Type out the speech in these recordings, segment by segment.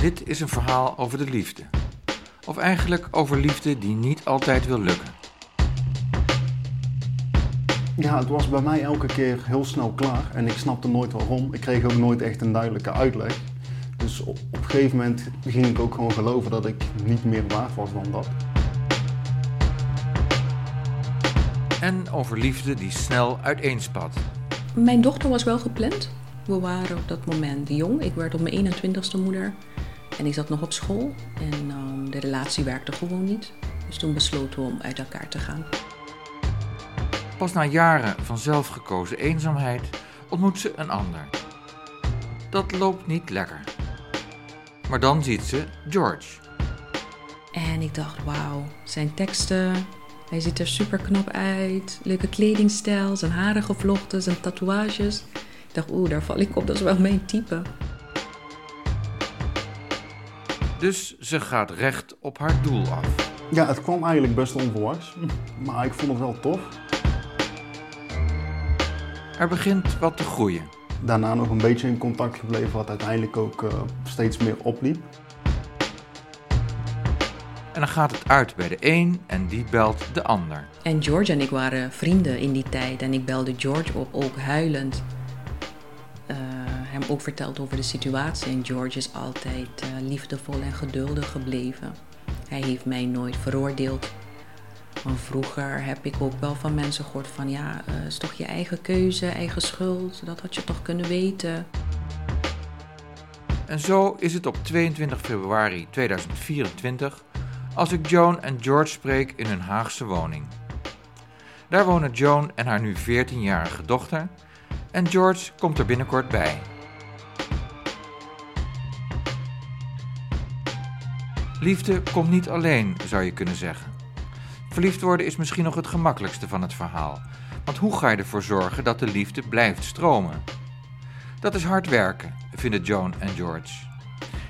Dit is een verhaal over de liefde. Of eigenlijk over liefde die niet altijd wil lukken. Ja, het was bij mij elke keer heel snel klaar en ik snapte nooit waarom. Ik kreeg ook nooit echt een duidelijke uitleg. Dus op, op een gegeven moment ging ik ook gewoon geloven dat ik niet meer waard was dan dat. En over liefde die snel uiteenspat. Mijn dochter was wel gepland. We waren op dat moment jong. Ik werd op mijn 21ste moeder. En ik zat nog op school. En ehm, de relatie werkte gewoon niet. Dus toen besloten we om uit elkaar te gaan. Pas na jaren van zelfgekozen eenzaamheid ontmoet ze een ander. Dat loopt niet lekker. Maar dan ziet ze George. En ik dacht, wauw, zijn teksten. Hij ziet er super knap uit. Leuke kledingstijl, zijn haren gevlochten, zijn tatoeages. Ik dacht, oeh, daar val ik op, dat is wel mijn type. Dus ze gaat recht op haar doel af. Ja, het kwam eigenlijk best onverwachts, maar ik vond het wel tof. Er begint wat te groeien. Daarna nog een beetje in contact gebleven, wat uiteindelijk ook uh, steeds meer opliep. En dan gaat het uit bij de een en die belt de ander. En George en ik waren vrienden in die tijd. En ik belde George op, ook huilend. Ook verteld over de situatie. En George is altijd uh, liefdevol en geduldig gebleven. Hij heeft mij nooit veroordeeld. Van vroeger heb ik ook wel van mensen gehoord van ja, uh, is toch je eigen keuze, eigen schuld. Dat had je toch kunnen weten. En zo is het op 22 februari 2024 als ik Joan en George spreek in hun Haagse woning. Daar wonen Joan en haar nu 14-jarige dochter en George komt er binnenkort bij. Liefde komt niet alleen, zou je kunnen zeggen. Verliefd worden is misschien nog het gemakkelijkste van het verhaal. Want hoe ga je ervoor zorgen dat de liefde blijft stromen? Dat is hard werken, vinden Joan en George.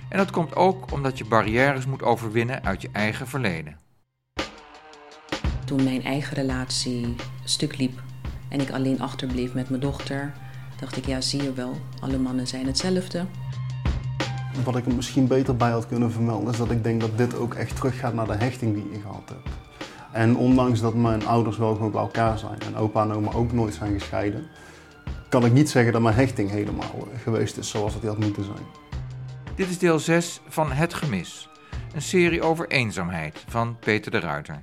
En dat komt ook omdat je barrières moet overwinnen uit je eigen verleden. Toen mijn eigen relatie stuk liep en ik alleen achterbleef met mijn dochter, dacht ik, ja, zie je wel, alle mannen zijn hetzelfde. Wat ik er misschien beter bij had kunnen vermelden, is dat ik denk dat dit ook echt teruggaat naar de hechting die je gehad hebt. En ondanks dat mijn ouders wel gewoon bij elkaar zijn en opa en oma ook nooit zijn gescheiden, kan ik niet zeggen dat mijn hechting helemaal geweest is zoals het had moeten zijn. Dit is deel 6 van Het Gemis, een serie over eenzaamheid van Peter de Ruiter.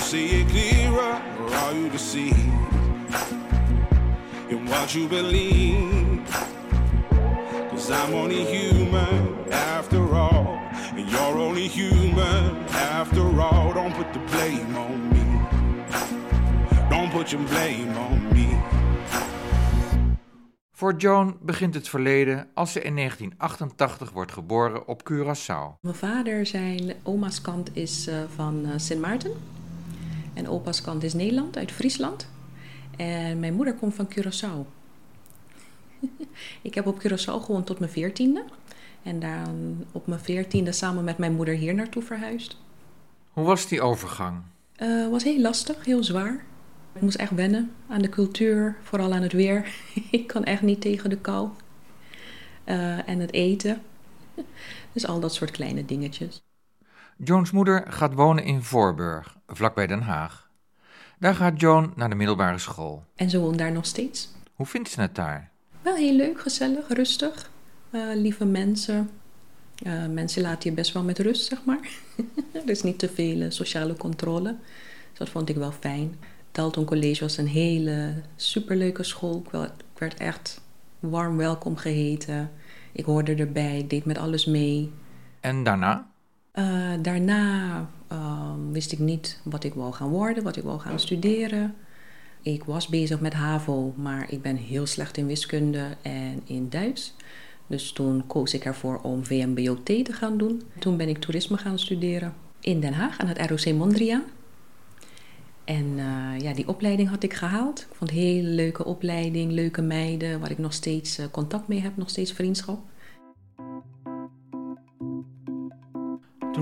You see it clearer or are you deceived in what you believe? Cause I'm only human after all. And you're only human after all. Don't put the blame on me. Don't put your blame on me. Voor Joan begint het verleden als ze in 1988 wordt geboren op Curaçao. Mijn vader, zijn oma's kant is uh, van uh, Sint Maarten. En opa's kant is Nederland, uit Friesland. En mijn moeder komt van Curaçao. ik heb op Curaçao gewoond tot mijn veertiende. En dan op mijn veertiende samen met mijn moeder hier naartoe verhuisd. Hoe was die overgang? Het uh, was heel lastig, heel zwaar. Ik moest echt wennen aan de cultuur, vooral aan het weer. ik kan echt niet tegen de kou. Uh, en het eten. dus al dat soort kleine dingetjes. Joans moeder gaat wonen in Voorburg, vlakbij Den Haag. Daar gaat Joan naar de middelbare school. En ze woont daar nog steeds. Hoe vindt ze het daar? Wel heel leuk, gezellig, rustig. Uh, lieve mensen. Uh, mensen laten je best wel met rust, zeg maar. er is niet te veel uh, sociale controle. Dus dat vond ik wel fijn. Dalton College was een hele superleuke school. Ik werd echt warm welkom geheten. Ik hoorde erbij, deed met alles mee. En daarna? Daarna ehm, wist ik niet wat ik wou gaan worden, wat ik wou gaan studeren. Ik was bezig met HAVO, maar ik ben heel slecht in wiskunde en in Duits. Dus toen koos ik ervoor om VMBOT te gaan doen. Toen ben ik toerisme gaan studeren in Den Haag aan het ROC Mondriaan. En uh, ja, die opleiding had ik gehaald. Ik vond een hele leuke opleiding, leuke meiden, waar ik nog steeds uh, contact mee heb, nog steeds vriendschap.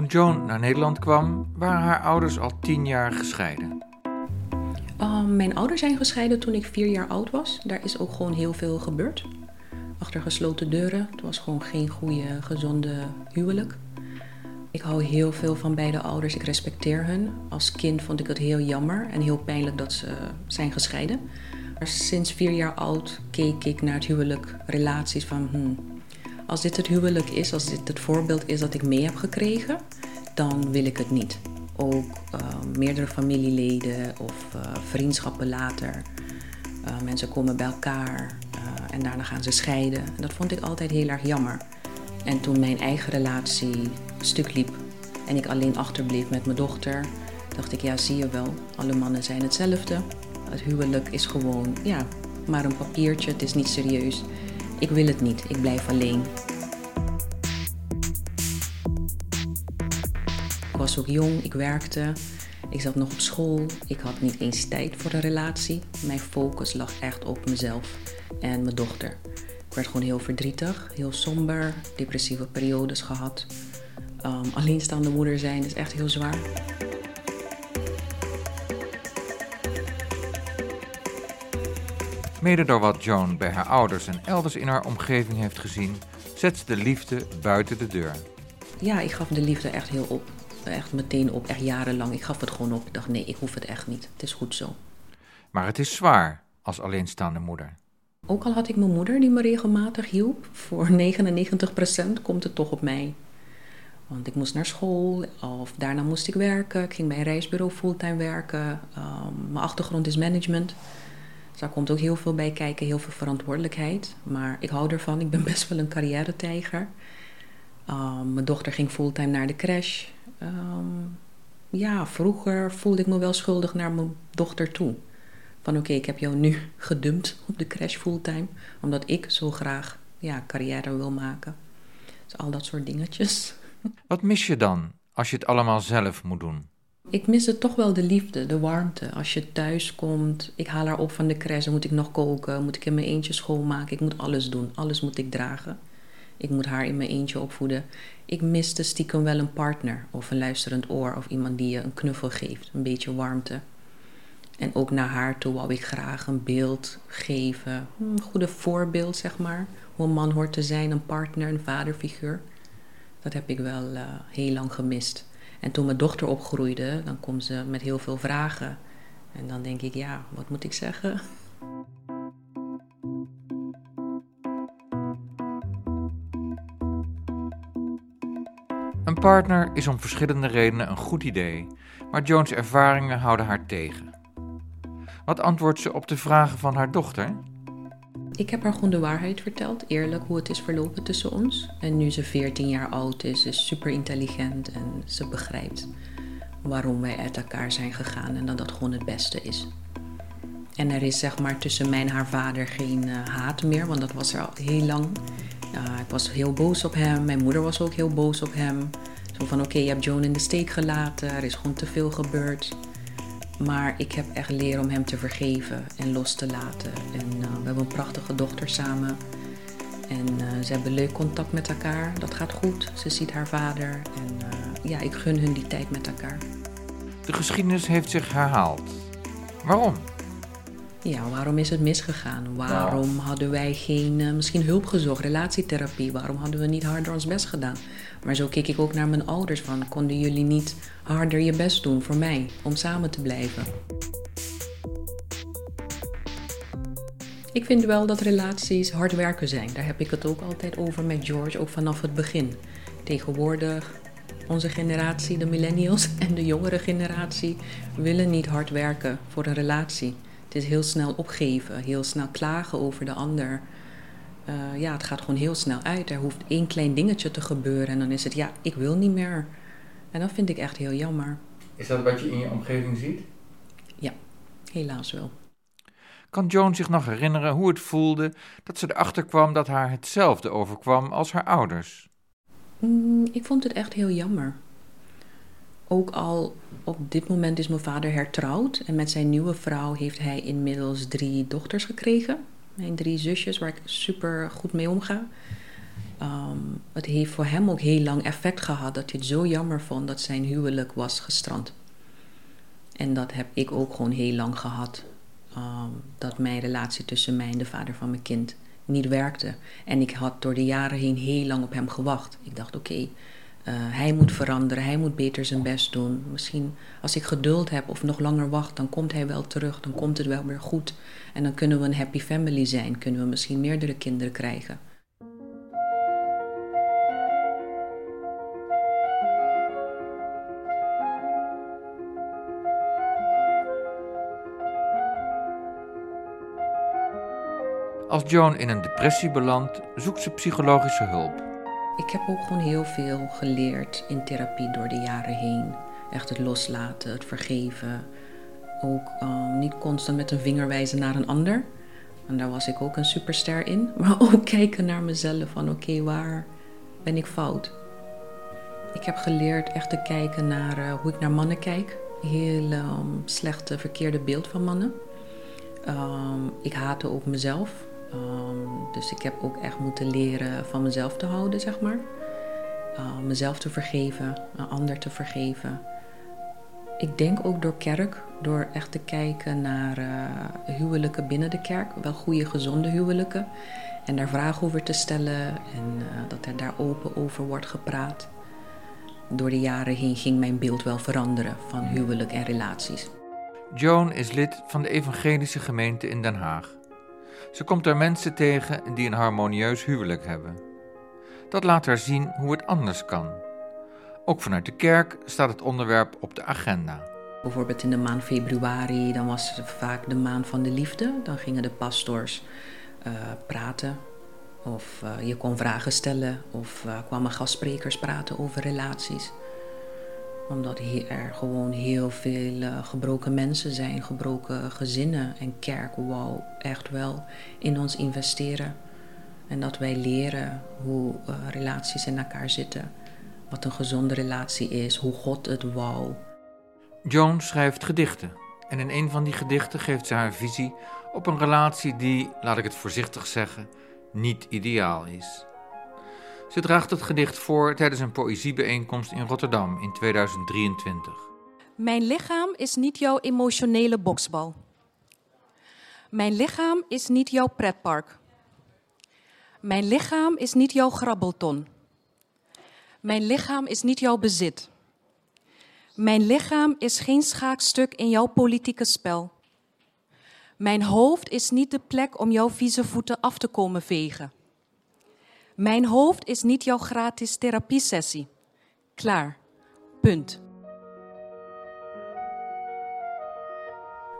Joan naar Nederland kwam, waren haar ouders al tien jaar gescheiden. Uh, mijn ouders zijn gescheiden toen ik vier jaar oud was. Daar is ook gewoon heel veel gebeurd. Achter gesloten deuren. Het was gewoon geen goede, gezonde huwelijk. Ik hou heel veel van beide ouders. Ik respecteer hun. Als kind vond ik het heel jammer en heel pijnlijk dat ze zijn gescheiden. Maar sinds vier jaar oud keek ik naar het huwelijk, relaties van... Hmm, als dit het huwelijk is, als dit het voorbeeld is dat ik mee heb gekregen, dan wil ik het niet. Ook uh, meerdere familieleden of uh, vriendschappen later. Uh, mensen komen bij elkaar en daarna gaan ze scheiden. En dat vond ik altijd heel erg jammer. En toen mijn eigen relatie stuk liep en ik alleen achterbleef met mijn dochter, dacht ik, ja, zie je wel, alle mannen zijn hetzelfde. Het huwelijk is gewoon, ja, maar een papiertje, het is niet serieus. Ik wil het niet, ik blijf alleen. Ik was ook jong, ik werkte, ik zat nog op school, ik had niet eens tijd voor een relatie. Mijn focus lag echt op mezelf en mijn dochter. Ik werd gewoon heel verdrietig, heel somber, depressieve periodes gehad. Um, alleenstaande moeder zijn is echt heel zwaar. Mede door wat Joan bij haar ouders en elders in haar omgeving heeft gezien, zet ze de liefde buiten de deur. Ja, ik gaf de liefde echt heel op. Echt meteen op, echt jarenlang. Ik gaf het gewoon op. Ik dacht, nee, ik hoef het echt niet. Het is goed zo. Maar het is zwaar als alleenstaande moeder. Ook al had ik mijn moeder die me regelmatig hielp, voor 99% komt het toch op mij. Want ik moest naar school of daarna moest ik werken. Ik ging bij een reisbureau fulltime werken. Um, mijn achtergrond is management. Dus daar komt ook heel veel bij kijken, heel veel verantwoordelijkheid. Maar ik hou ervan, ik ben best wel een carrière-tijger. Um, mijn dochter ging fulltime naar de crash. Um, ja, vroeger voelde ik me wel schuldig naar mijn dochter toe. Van oké, ik heb jou nu gedumpt op de crash fulltime. Omdat ik zo graag ja, carrière wil maken. Dus al dat soort dingetjes. Wat mis je dan als je het allemaal zelf moet doen? Ik mis het toch wel de liefde, de warmte. Als je thuis komt, ik haal haar op van de dan moet ik nog koken, moet ik in mijn eentje schoonmaken. Ik moet alles doen, alles moet ik dragen. Ik moet haar in mijn eentje opvoeden. Ik miste stiekem wel een partner of een luisterend oor of iemand die je een knuffel geeft, een beetje warmte. En ook naar haar toe wou ik graag een beeld geven, een goede voorbeeld zeg maar. Hoe een man hoort te zijn, een partner, een vaderfiguur. Dat heb ik wel uh, heel lang gemist. En toen mijn dochter opgroeide, dan komt ze met heel veel vragen. En dan denk ik, ja, wat moet ik zeggen? Een partner is om verschillende redenen een goed idee, maar Jones' ervaringen houden haar tegen. Wat antwoordt ze op de vragen van haar dochter? Ik heb haar gewoon de waarheid verteld, eerlijk hoe het is verlopen tussen ons. En nu ze 14 jaar oud is, is super intelligent en ze begrijpt waarom wij uit elkaar zijn gegaan en dat dat gewoon het beste is. En er is zeg maar tussen mij en haar vader geen uh, haat meer, want dat was er al heel lang. Ik was heel boos op hem, mijn moeder was ook heel boos op hem. Zo van oké, je hebt Joan in de steek gelaten, er is gewoon te veel gebeurd. Maar ik heb echt leren om hem te vergeven en los te laten. En uh, we hebben een prachtige dochter samen. En uh, ze hebben leuk contact met elkaar. Dat gaat goed. Ze ziet haar vader. En uh, ja, ik gun hun die tijd met elkaar. De geschiedenis heeft zich herhaald. Waarom? Ja, waarom is het misgegaan? Waarom wow. hadden wij geen, uh, misschien hulp gezocht, relatietherapie? Waarom hadden we niet harder ons best gedaan? Maar zo keek ik ook naar mijn ouders van, konden jullie niet harder je best doen voor mij om samen te blijven? Ik vind wel dat relaties hard werken zijn. Daar heb ik het ook altijd over met George, ook vanaf het begin. Tegenwoordig, onze generatie, de millennials en de jongere generatie, willen niet hard werken voor een relatie. Het is heel snel opgeven, heel snel klagen over de ander. Uh, ja, het gaat gewoon heel snel uit. Er hoeft één klein dingetje te gebeuren en dan is het, ja, ik wil niet meer. En dat vind ik echt heel jammer. Is dat wat je in je omgeving ziet? Ja, helaas wel. Kan Joan zich nog herinneren hoe het voelde dat ze erachter kwam dat haar hetzelfde overkwam als haar ouders? Mm, ik vond het echt heel jammer. Ook al op dit moment is mijn vader hertrouwd en met zijn nieuwe vrouw heeft hij inmiddels drie dochters gekregen. Mijn drie zusjes waar ik super goed mee omga. Um, het heeft voor hem ook heel lang effect gehad dat hij het zo jammer vond dat zijn huwelijk was gestrand. En dat heb ik ook gewoon heel lang gehad. Um, dat mijn relatie tussen mij en de vader van mijn kind niet werkte. En ik had door de jaren heen heel lang op hem gewacht. Ik dacht, oké, uh, hij moet veranderen, hij moet beter zijn best doen. Misschien als ik geduld heb of nog langer wacht, dan komt hij wel terug, dan komt het wel weer goed. En dan kunnen we een happy family zijn, kunnen we misschien meerdere kinderen krijgen. Als Joan in een depressie belandt, zoekt ze psychologische hulp. Ik heb ook gewoon heel veel geleerd in therapie door de jaren heen. Echt het loslaten, het vergeven. Ook um, niet constant met een vinger wijzen naar een ander. En daar was ik ook een superster in. Maar ook kijken naar mezelf van oké, waar ben ik fout? Ik heb geleerd echt te kijken naar uh, hoe ik naar mannen kijk. Heel um, slechte, verkeerde beeld van mannen. Um, ik haatte ook mezelf. Um, dus ik heb ook echt moeten leren van mezelf te houden, zeg maar. Uh, mezelf te vergeven, een ander te vergeven. Ik denk ook door kerk, door echt te kijken naar uh, huwelijken binnen de kerk. Wel goede, gezonde huwelijken. En daar vragen over te stellen en uh, dat er daar open over wordt gepraat. Door de jaren heen ging mijn beeld wel veranderen van huwelijk en relaties. Joan is lid van de Evangelische Gemeente in Den Haag. Ze komt er mensen tegen die een harmonieus huwelijk hebben. Dat laat haar zien hoe het anders kan. Ook vanuit de kerk staat het onderwerp op de agenda. Bijvoorbeeld in de maand februari, dan was het vaak de maand van de liefde. Dan gingen de pastors uh, praten. Of uh, je kon vragen stellen. Of uh, kwamen gastsprekers praten over relaties omdat er gewoon heel veel uh, gebroken mensen zijn, gebroken gezinnen. En kerk wou echt wel in ons investeren. En dat wij leren hoe uh, relaties in elkaar zitten. Wat een gezonde relatie is, hoe God het wou. Joan schrijft gedichten. En in een van die gedichten geeft ze haar visie op een relatie die, laat ik het voorzichtig zeggen, niet ideaal is. Ze draagt het gedicht voor tijdens een poëziebijeenkomst in Rotterdam in 2023. Mijn lichaam is niet jouw emotionele boksbal. Mijn lichaam is niet jouw pretpark. Mijn lichaam is niet jouw grabbelton. Mijn lichaam is niet jouw bezit. Mijn lichaam is geen schaakstuk in jouw politieke spel. Mijn hoofd is niet de plek om jouw vieze voeten af te komen vegen. Mijn hoofd is niet jouw gratis therapiesessie. Klaar. Punt.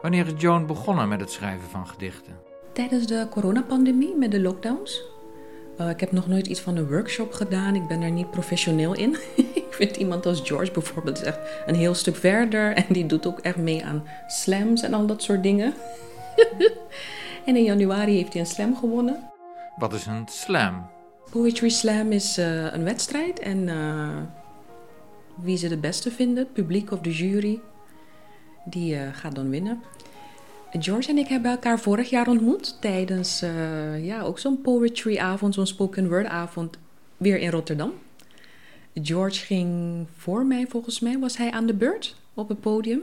Wanneer is Joan begonnen met het schrijven van gedichten? Tijdens de coronapandemie met de lockdowns. Uh, ik heb nog nooit iets van een workshop gedaan. Ik ben daar niet professioneel in. ik vind iemand als George bijvoorbeeld echt een heel stuk verder. En die doet ook echt mee aan slams en al dat soort dingen. en in januari heeft hij een slam gewonnen. Wat is een slam? Poetry Slam is uh, een wedstrijd en uh, wie ze het beste vinden, het publiek of de jury, die uh, gaat dan winnen. George en ik hebben elkaar vorig jaar ontmoet tijdens ja, ook zo'n poetry avond, zo'n spoken word avond, weer in Rotterdam. George ging voor mij, volgens mij was hij aan de beurt op het podium.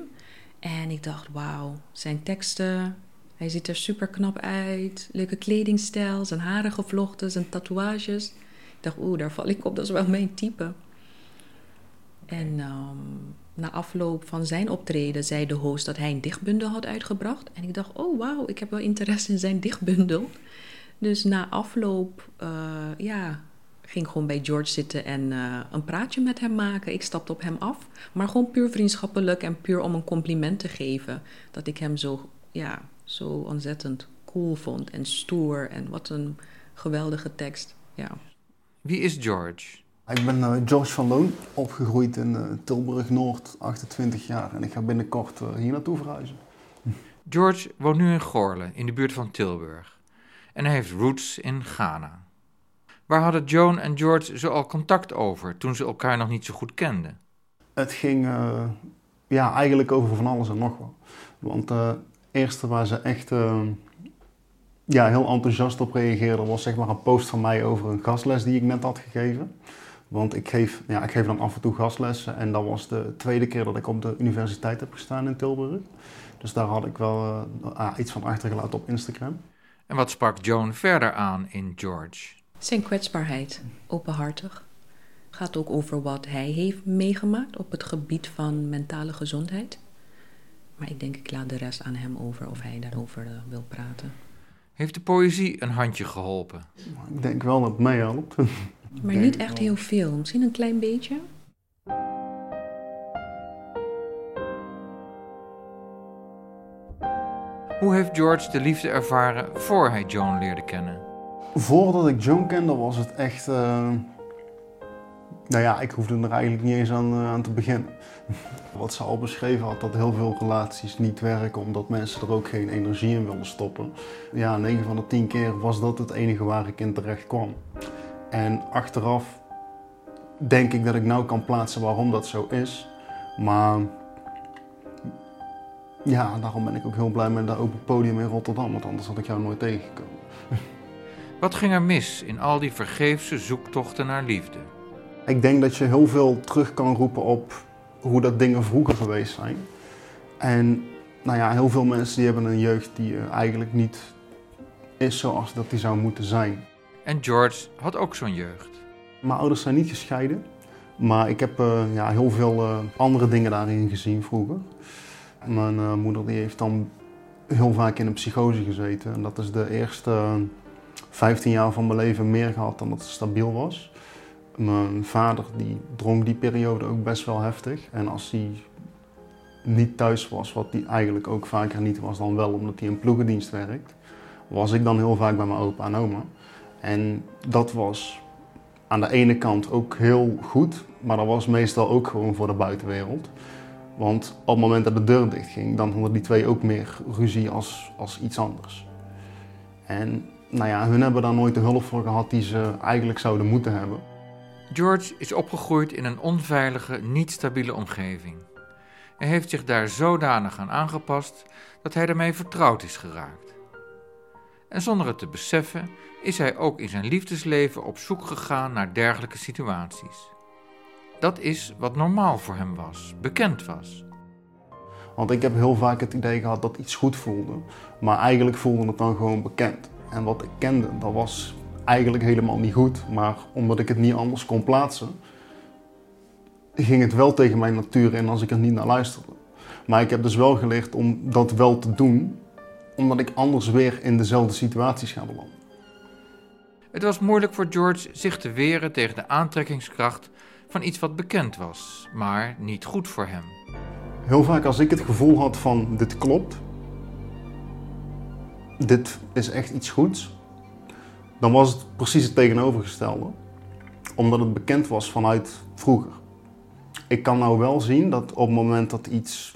En ik dacht, wauw, zijn teksten, hij ziet er super knap uit. Leuke kledingstijl, zijn haren gevlochten, zijn tatoeages. Ik dacht, oeh, daar val ik op, dat is wel mijn type. En um, na afloop van zijn optreden zei de host dat hij een dichtbundel had uitgebracht. En ik dacht, oh wauw, ik heb wel interesse in zijn dichtbundel. Dus na afloop, uh, ja, ging gewoon bij George zitten en uh, een praatje met hem maken. Ik stapte op hem af, maar gewoon puur vriendschappelijk en puur om een compliment te geven. Dat ik hem zo, ja, zo ontzettend cool vond en stoer. En wat een geweldige tekst. Ja. Wie is George? Ik ben uh, George van Loon, opgegroeid in uh, Tilburg-Noord, 28 jaar. En ik ga binnenkort uh, hier naartoe verhuizen. George woont nu in Goorle, in de buurt van Tilburg. En hij heeft roots in Ghana. Waar hadden Joan en George zo al contact over toen ze elkaar nog niet zo goed kenden? Het ging ja, eigenlijk over van alles en nog wat. Want eerste waar ze echt ja, heel enthousiast op reageerde was zeg maar een post van mij over een gastles die ik net had gegeven. Want ik geef, ja, ik geef dan af en toe gastlessen en dat was de tweede keer dat ik op de universiteit heb gestaan in Tilburg. Dus daar had ik wel uh, iets van achtergelaten op Instagram. En wat sprak Joan verder aan in George? Zijn kwetsbaarheid, openhartig. Gaat ook over wat hij heeft meegemaakt op het gebied van mentale gezondheid. Maar ik denk, ik laat de rest aan hem over of hij daarover uh, wil praten. Heeft de poëzie een handje geholpen? Ik denk wel dat het mij helpt. Maar niet echt heel veel, misschien een klein beetje. Hoe heeft George de liefde ervaren voor hij Joan leerde kennen? Voordat ik Joan kende was het echt... Uh... Nou ja, ik hoefde er eigenlijk niet eens aan, uh, aan te beginnen. Wat ze al beschreven had, dat heel veel relaties niet werken omdat mensen er ook geen energie in willen stoppen. Ja, 9 van de 10 keer was dat het enige waar ik in terecht kwam. En achteraf denk ik dat ik nou kan plaatsen waarom dat zo is. Maar ja, daarom ben ik ook heel blij met dat open podium in Rotterdam, want anders had ik jou nooit tegengekomen. Wat ging er mis in al die vergeefse zoektochten naar liefde? Ik denk dat je heel veel terug kan roepen op hoe dat dingen vroeger geweest zijn. En nou ja, heel veel mensen die hebben een jeugd die eigenlijk niet is zoals dat die zou moeten zijn. En George had ook zo'n jeugd. Mijn ouders zijn niet gescheiden, maar ik heb uh, ja, heel veel uh, andere dingen daarin gezien vroeger. Mijn uh, moeder die heeft dan heel vaak in een psychose gezeten. En dat is de eerste 15 jaar van mijn leven meer gehad dan dat het stabiel was. Mijn vader die dronk die periode ook best wel heftig. En als hij niet thuis was, wat hij eigenlijk ook vaker niet was dan wel omdat hij in ploegendienst werkt, was ik dan heel vaak bij mijn opa en oma. En dat was aan de ene kant ook heel goed, maar dat was meestal ook gewoon voor de buitenwereld. Want op het moment dat de deur dicht ging, dan hadden die twee ook meer ruzie als, als iets anders. En nou ja, hun hebben daar nooit de hulp voor gehad die ze eigenlijk zouden moeten hebben. George is opgegroeid in een onveilige, niet stabiele omgeving. Hij heeft zich daar zodanig aan aangepast dat hij ermee vertrouwd is geraakt. En zonder het te beseffen is hij ook in zijn liefdesleven op zoek gegaan naar dergelijke situaties. Dat is wat normaal voor hem was, bekend was. Want ik heb heel vaak het idee gehad dat iets goed voelde, maar eigenlijk voelde het dan gewoon bekend. En wat ik kende, dat was eigenlijk helemaal niet goed, maar omdat ik het niet anders kon plaatsen, ging het wel tegen mijn natuur in als ik er niet naar luisterde. Maar ik heb dus wel geleerd om dat wel te doen, omdat ik anders weer in dezelfde situaties ga belanden. Het was moeilijk voor George zich te weren tegen de aantrekkingskracht van iets wat bekend was, maar niet goed voor hem. Heel vaak als ik het gevoel had van dit klopt, dit is echt iets goeds, dan was het precies het tegenovergestelde. Omdat het bekend was vanuit vroeger. Ik kan nou wel zien dat op het moment dat iets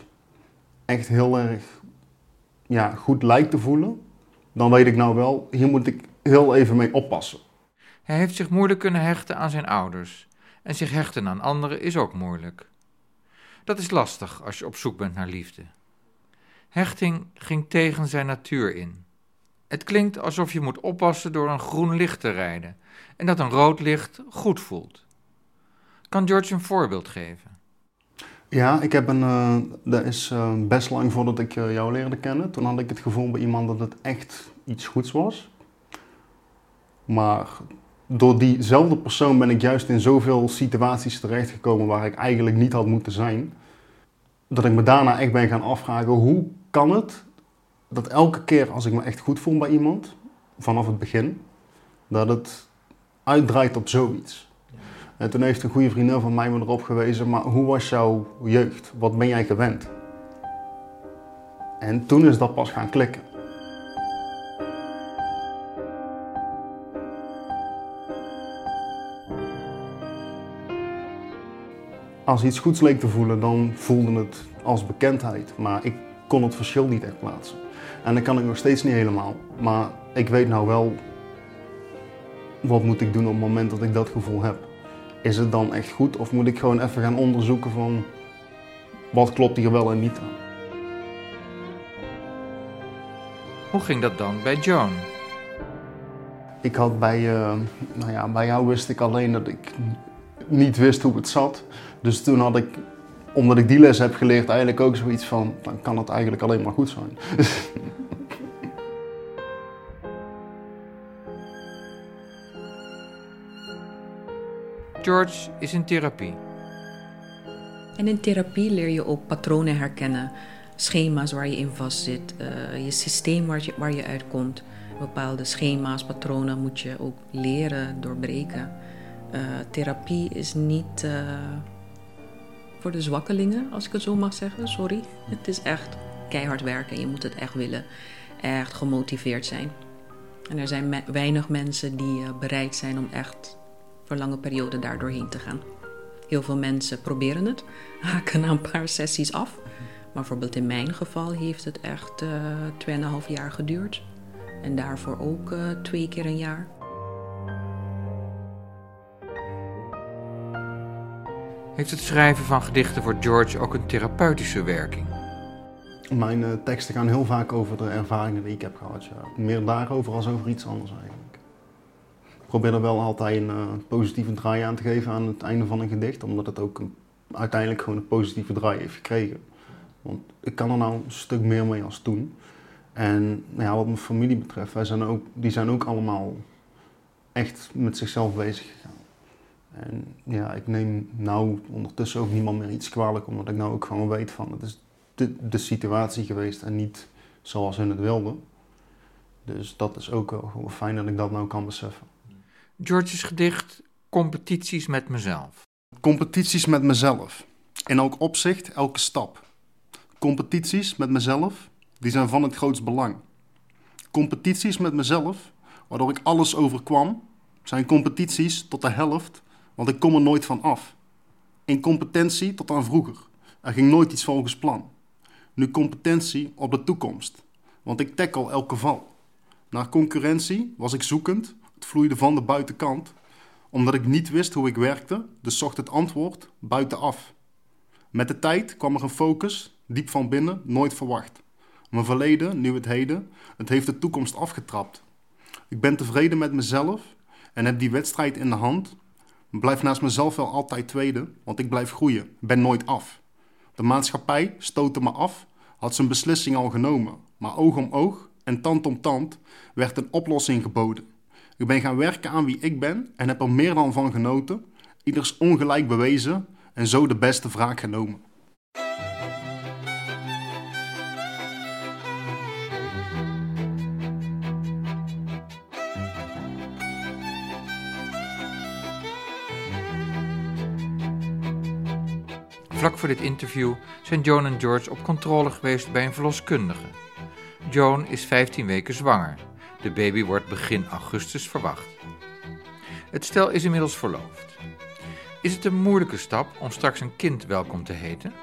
echt heel erg ja, goed lijkt te voelen, dan weet ik nou wel, hier moet ik heel even mee oppassen. Hij heeft zich moeilijk kunnen hechten aan zijn ouders. En zich hechten aan anderen is ook moeilijk. Dat is lastig als je op zoek bent naar liefde. Hechting ging tegen zijn natuur in. Het klinkt alsof je moet oppassen door een groen licht te rijden en dat een rood licht goed voelt. Kan George een voorbeeld geven? Ja, ik heb een. Uh, dat is uh, best lang voordat ik uh, jou leerde kennen. Toen had ik het gevoel bij iemand dat het echt iets goeds was. Maar door diezelfde persoon ben ik juist in zoveel situaties terechtgekomen waar ik eigenlijk niet had moeten zijn. Dat ik me daarna echt ben gaan afvragen: hoe kan het dat elke keer als ik me echt goed voel bij iemand, vanaf het begin, dat het uitdraait op zoiets? En toen heeft een goede vriendin van mij me erop gewezen, maar hoe was jouw jeugd? Wat ben jij gewend? En toen is dat pas gaan klikken. als iets goeds leek te voelen, dan voelde het als bekendheid. Maar ik kon het verschil niet echt plaatsen. En dat kan ik nog steeds niet helemaal. Maar ik weet nou wel, wat moet ik doen op het moment dat ik dat gevoel heb? Is het dan echt goed of moet ik gewoon even gaan onderzoeken van wat klopt hier wel en niet aan? Hoe ging dat dan bij Joan? Ik had bij, uh, nou ja, bij jou wist ik alleen dat ik niet wist hoe het zat. Dus toen had ik, omdat ik die les heb geleerd, eigenlijk ook zoiets van, dan kan het eigenlijk alleen maar goed zijn. George is in therapie. En in therapie leer je ook patronen herkennen, schema's waar je in vastzit, uh, je systeem waar je, waar je uitkomt. Bepaalde schema's, patronen moet je ook leren doorbreken. Uh, therapie is niet uh, voor de zwakkelingen, als ik het zo mag zeggen. Sorry. Het is echt keihard werken. Je moet het echt willen. Echt gemotiveerd zijn. En er zijn weinig mensen die uh, bereid zijn om echt voor lange perioden daar doorheen te gaan. Heel veel mensen proberen het, haken na een paar sessies af. Maar bijvoorbeeld in mijn geval heeft het echt uh, 2,5 jaar geduurd. En daarvoor ook uh, twee keer een jaar. Heeft het schrijven van gedichten voor George ook een therapeutische werking? Mijn uh, teksten gaan heel vaak over de ervaringen die ik heb gehad. Meer daarover als over iets anders eigenlijk. Ik probeer er wel altijd een uh, positieve draai aan te geven aan het einde van een gedicht, omdat het ook uiteindelijk gewoon een positieve draai heeft gekregen. Want ik kan er nou een stuk meer mee als toen. En nou ja, wat mijn familie betreft, wij zijn ook, die zijn ook allemaal echt met zichzelf bezig gegaan. En ja, ik neem nou ondertussen ook niemand meer iets kwalijk, omdat ik nou ook gewoon weet van het is de, de situatie geweest en niet zoals hun het wilden. Dus dat is ook wel fijn dat ik dat nou kan beseffen. George's gedicht Competities met mezelf. Competities met mezelf. In elk opzicht, elke stap. Competities met mezelf, die zijn van het grootst belang. Competities met mezelf, waardoor ik alles overkwam, zijn competities tot de helft want ik kom er nooit van af. Incompetentie tot aan vroeger. Er ging nooit iets volgens plan. Nu competentie op de toekomst. Want ik tackle elke val. Naar concurrentie was ik zoekend. Het vloeide van de buitenkant. Omdat ik niet wist hoe ik werkte, dus zocht het antwoord buitenaf. Met de tijd kwam er een focus, diep van binnen, nooit verwacht. Mijn verleden, nu het heden, het heeft de toekomst afgetrapt. Ik ben tevreden met mezelf en heb die wedstrijd in de hand Blijf naast mezelf wel altijd tweede, want ik blijf groeien, ben nooit af. De maatschappij stootte me af, had zijn beslissing al genomen. Maar oog om oog en tand om tand werd een oplossing geboden. Ik ben gaan werken aan wie ik ben en heb er meer dan van genoten. Ieders ongelijk bewezen en zo de beste wraak genomen. Vlak voor dit interview zijn Joan en George op controle geweest bij een verloskundige. Joan is 15 weken zwanger. De baby wordt begin augustus verwacht. Het stel is inmiddels verloofd. Is het een moeilijke stap om straks een kind welkom te heten?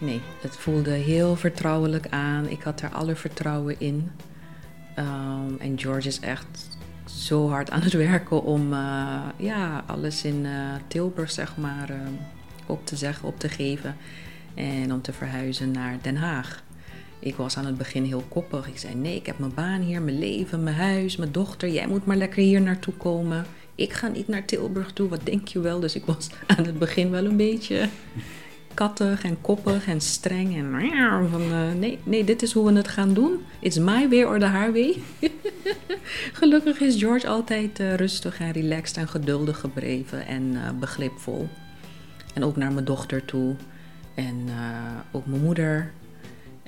Nee, het voelde heel vertrouwelijk aan. Ik had er alle vertrouwen in. Um, en George is echt zo hard aan het werken om uh, ja, alles in uh, Tilburg, zeg maar, uh, op te zeggen, op te geven. En om te verhuizen naar Den Haag. Ik was aan het begin heel koppig. Ik zei: Nee, ik heb mijn baan hier, mijn leven, mijn huis, mijn dochter. Jij moet maar lekker hier naartoe komen. Ik ga niet naar Tilburg toe, wat denk je wel? Dus ik was aan het begin wel een beetje kattig en koppig en streng. En van uh, nee, nee, dit is hoe we het gaan doen. It's my way or the highway. Gelukkig is George altijd uh, rustig en relaxed en geduldig gebleven en uh, begripvol. En ook naar mijn dochter toe. En ook mijn moeder.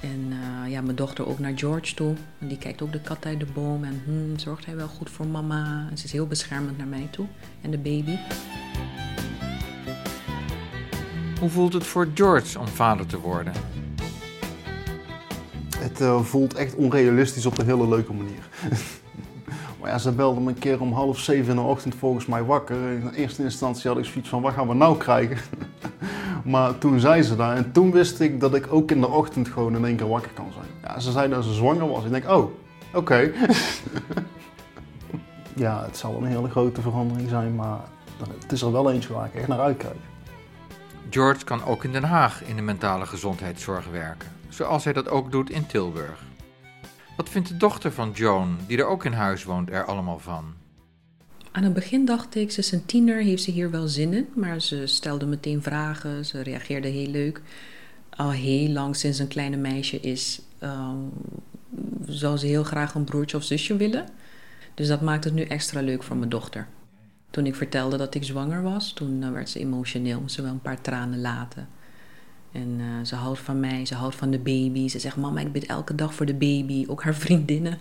En ja, mijn dochter ook naar George toe. En die kijkt ook de kat uit de boom. En hmm, zorgt hij wel goed voor mama. En ze is heel beschermend naar mij toe. En de baby. Hoe voelt het voor George om vader te worden? Het uh, voelt echt onrealistisch op een hele leuke manier. ze belde me een keer om half zeven in de ochtend volgens mij wakker. In eerste instantie had ik zoiets van, wat gaan we nou krijgen? Maar toen zei ze dat en toen wist ik dat ik ook in de ochtend gewoon in één keer wakker kan zijn. Ja, ze zei dat ze zwanger was. Ik denk, oh, oké. ja, het zal een hele grote verandering zijn, maar het is er wel eentje waar ik echt naar uitkijk. George kan ook in Den Haag in de mentale gezondheidszorg werken, zoals hij dat ook doet in Tilburg. Wat vindt de dochter van Joan, die er ook in huis woont, er allemaal van? Aan het begin dacht ik, ze is een tiener, heeft ze hier wel zin in. Maar ze stelde meteen vragen, ze reageerde heel leuk. Al heel lang, sinds een kleine meisje is, um, zou ze heel graag een broertje of zusje willen. Dus dat maakt het nu extra leuk voor mijn dochter. Toen ik vertelde dat ik zwanger was, toen eh, werd ze emotioneel, ze wel een paar tranen laten. En uh, ze houdt van mij, ze houdt van de baby. Ze zegt, mama, ik bid elke dag voor de baby, ook haar vriendinnen.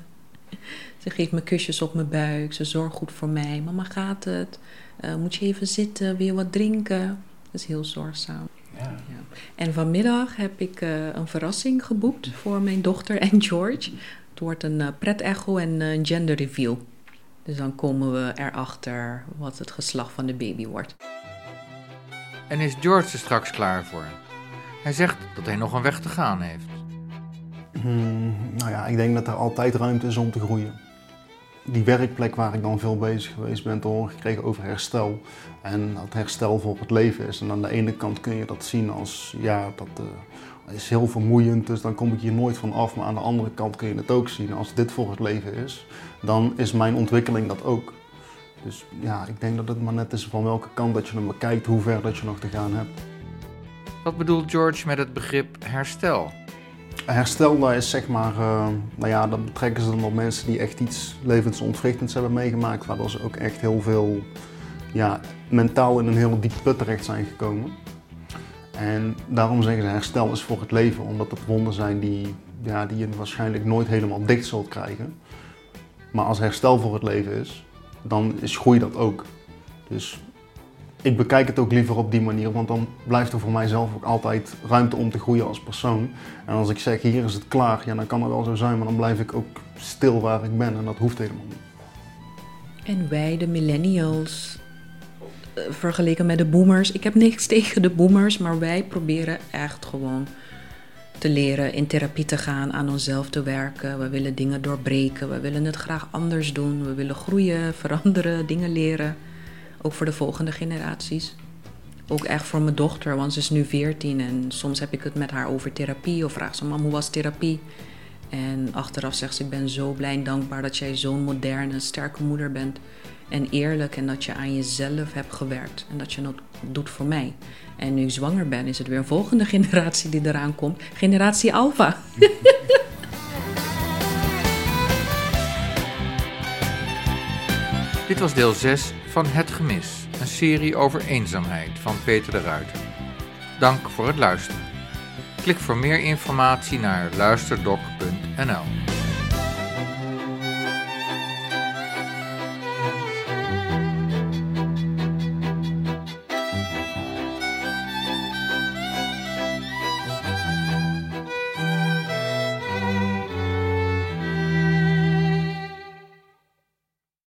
Ze geeft me kusjes op mijn buik, ze zorgt goed voor mij. Mama, gaat het? Uh, moet je even zitten, weer wat drinken? Dat is heel zorgzaam. Ja. ja. En vanmiddag heb ik uh, een verrassing geboekt voor mijn dochter en George. Het wordt een pret-echo en een gender reveal. Dus dan komen we erachter wat het geslacht van de baby wordt. En is George er straks klaar voor? Hij zegt dat hij nog een weg te gaan heeft. Hmm, nou ja, ik denk dat er altijd ruimte is om te groeien. Die werkplek waar ik dan veel bezig geweest ben, te horen gekregen over herstel. En dat herstel voor het leven is. En aan de ene kant kun je dat zien als, ja, dat uh, is heel vermoeiend, dus dan kom ik hier nooit van af. Maar aan de andere kant kun je het ook zien als dit voor het leven is, dan is mijn ontwikkeling dat ook. Dus ja, ik denk dat het maar net is van welke kant dat je hem bekijkt, hoe ver dat je nog te gaan hebt. Wat bedoelt George met het begrip herstel? Herstel, dat is zeg maar, uh, nou ja, dat betrekken ze dan op mensen die echt iets levensontwrichtends hebben meegemaakt, waardoor ze ook echt heel veel, ja, mentaal in een hele diepe put terecht zijn gekomen. En daarom zeggen ze herstel is voor het leven, omdat het wonden zijn die, ja, die je waarschijnlijk nooit helemaal dicht zult krijgen. Maar als herstel voor het leven is, dan is groei dat ook. Dus ik bekijk het ook liever op die manier, want dan blijft er voor mijzelf ook altijd ruimte om te groeien als persoon. En als ik zeg hier is het klaar, ja, dan kan het wel zo zijn, maar dan blijf ik ook stil waar ik ben en dat hoeft helemaal niet. En wij, de millennials, eh, vergeleken met de boomers, ik heb niks tegen de boomers, maar wij proberen echt gewoon te leren, in therapie te gaan, aan onszelf te werken. We willen dingen doorbreken, we willen het graag anders doen, we willen groeien, veranderen, dingen leren. Ook voor de volgende generaties. Ook echt voor mijn dochter, want ze is nu 14 en soms heb ik het met haar over therapie of vraag ze: Mam, hoe was therapie? En achteraf zegt ze: Ik ben zo blij en dankbaar dat jij zo'n moderne, sterke moeder bent. En eerlijk en dat je aan jezelf hebt gewerkt en dat je dat doet voor mij. En nu ik zwanger ben, is het weer een volgende generatie die eraan komt: generatie Alpha. Dit was deel 6 van Het Gemis, een serie over eenzaamheid van Peter de Ruiter. Dank voor het luisteren. Klik voor meer informatie naar luisterdoc.nl.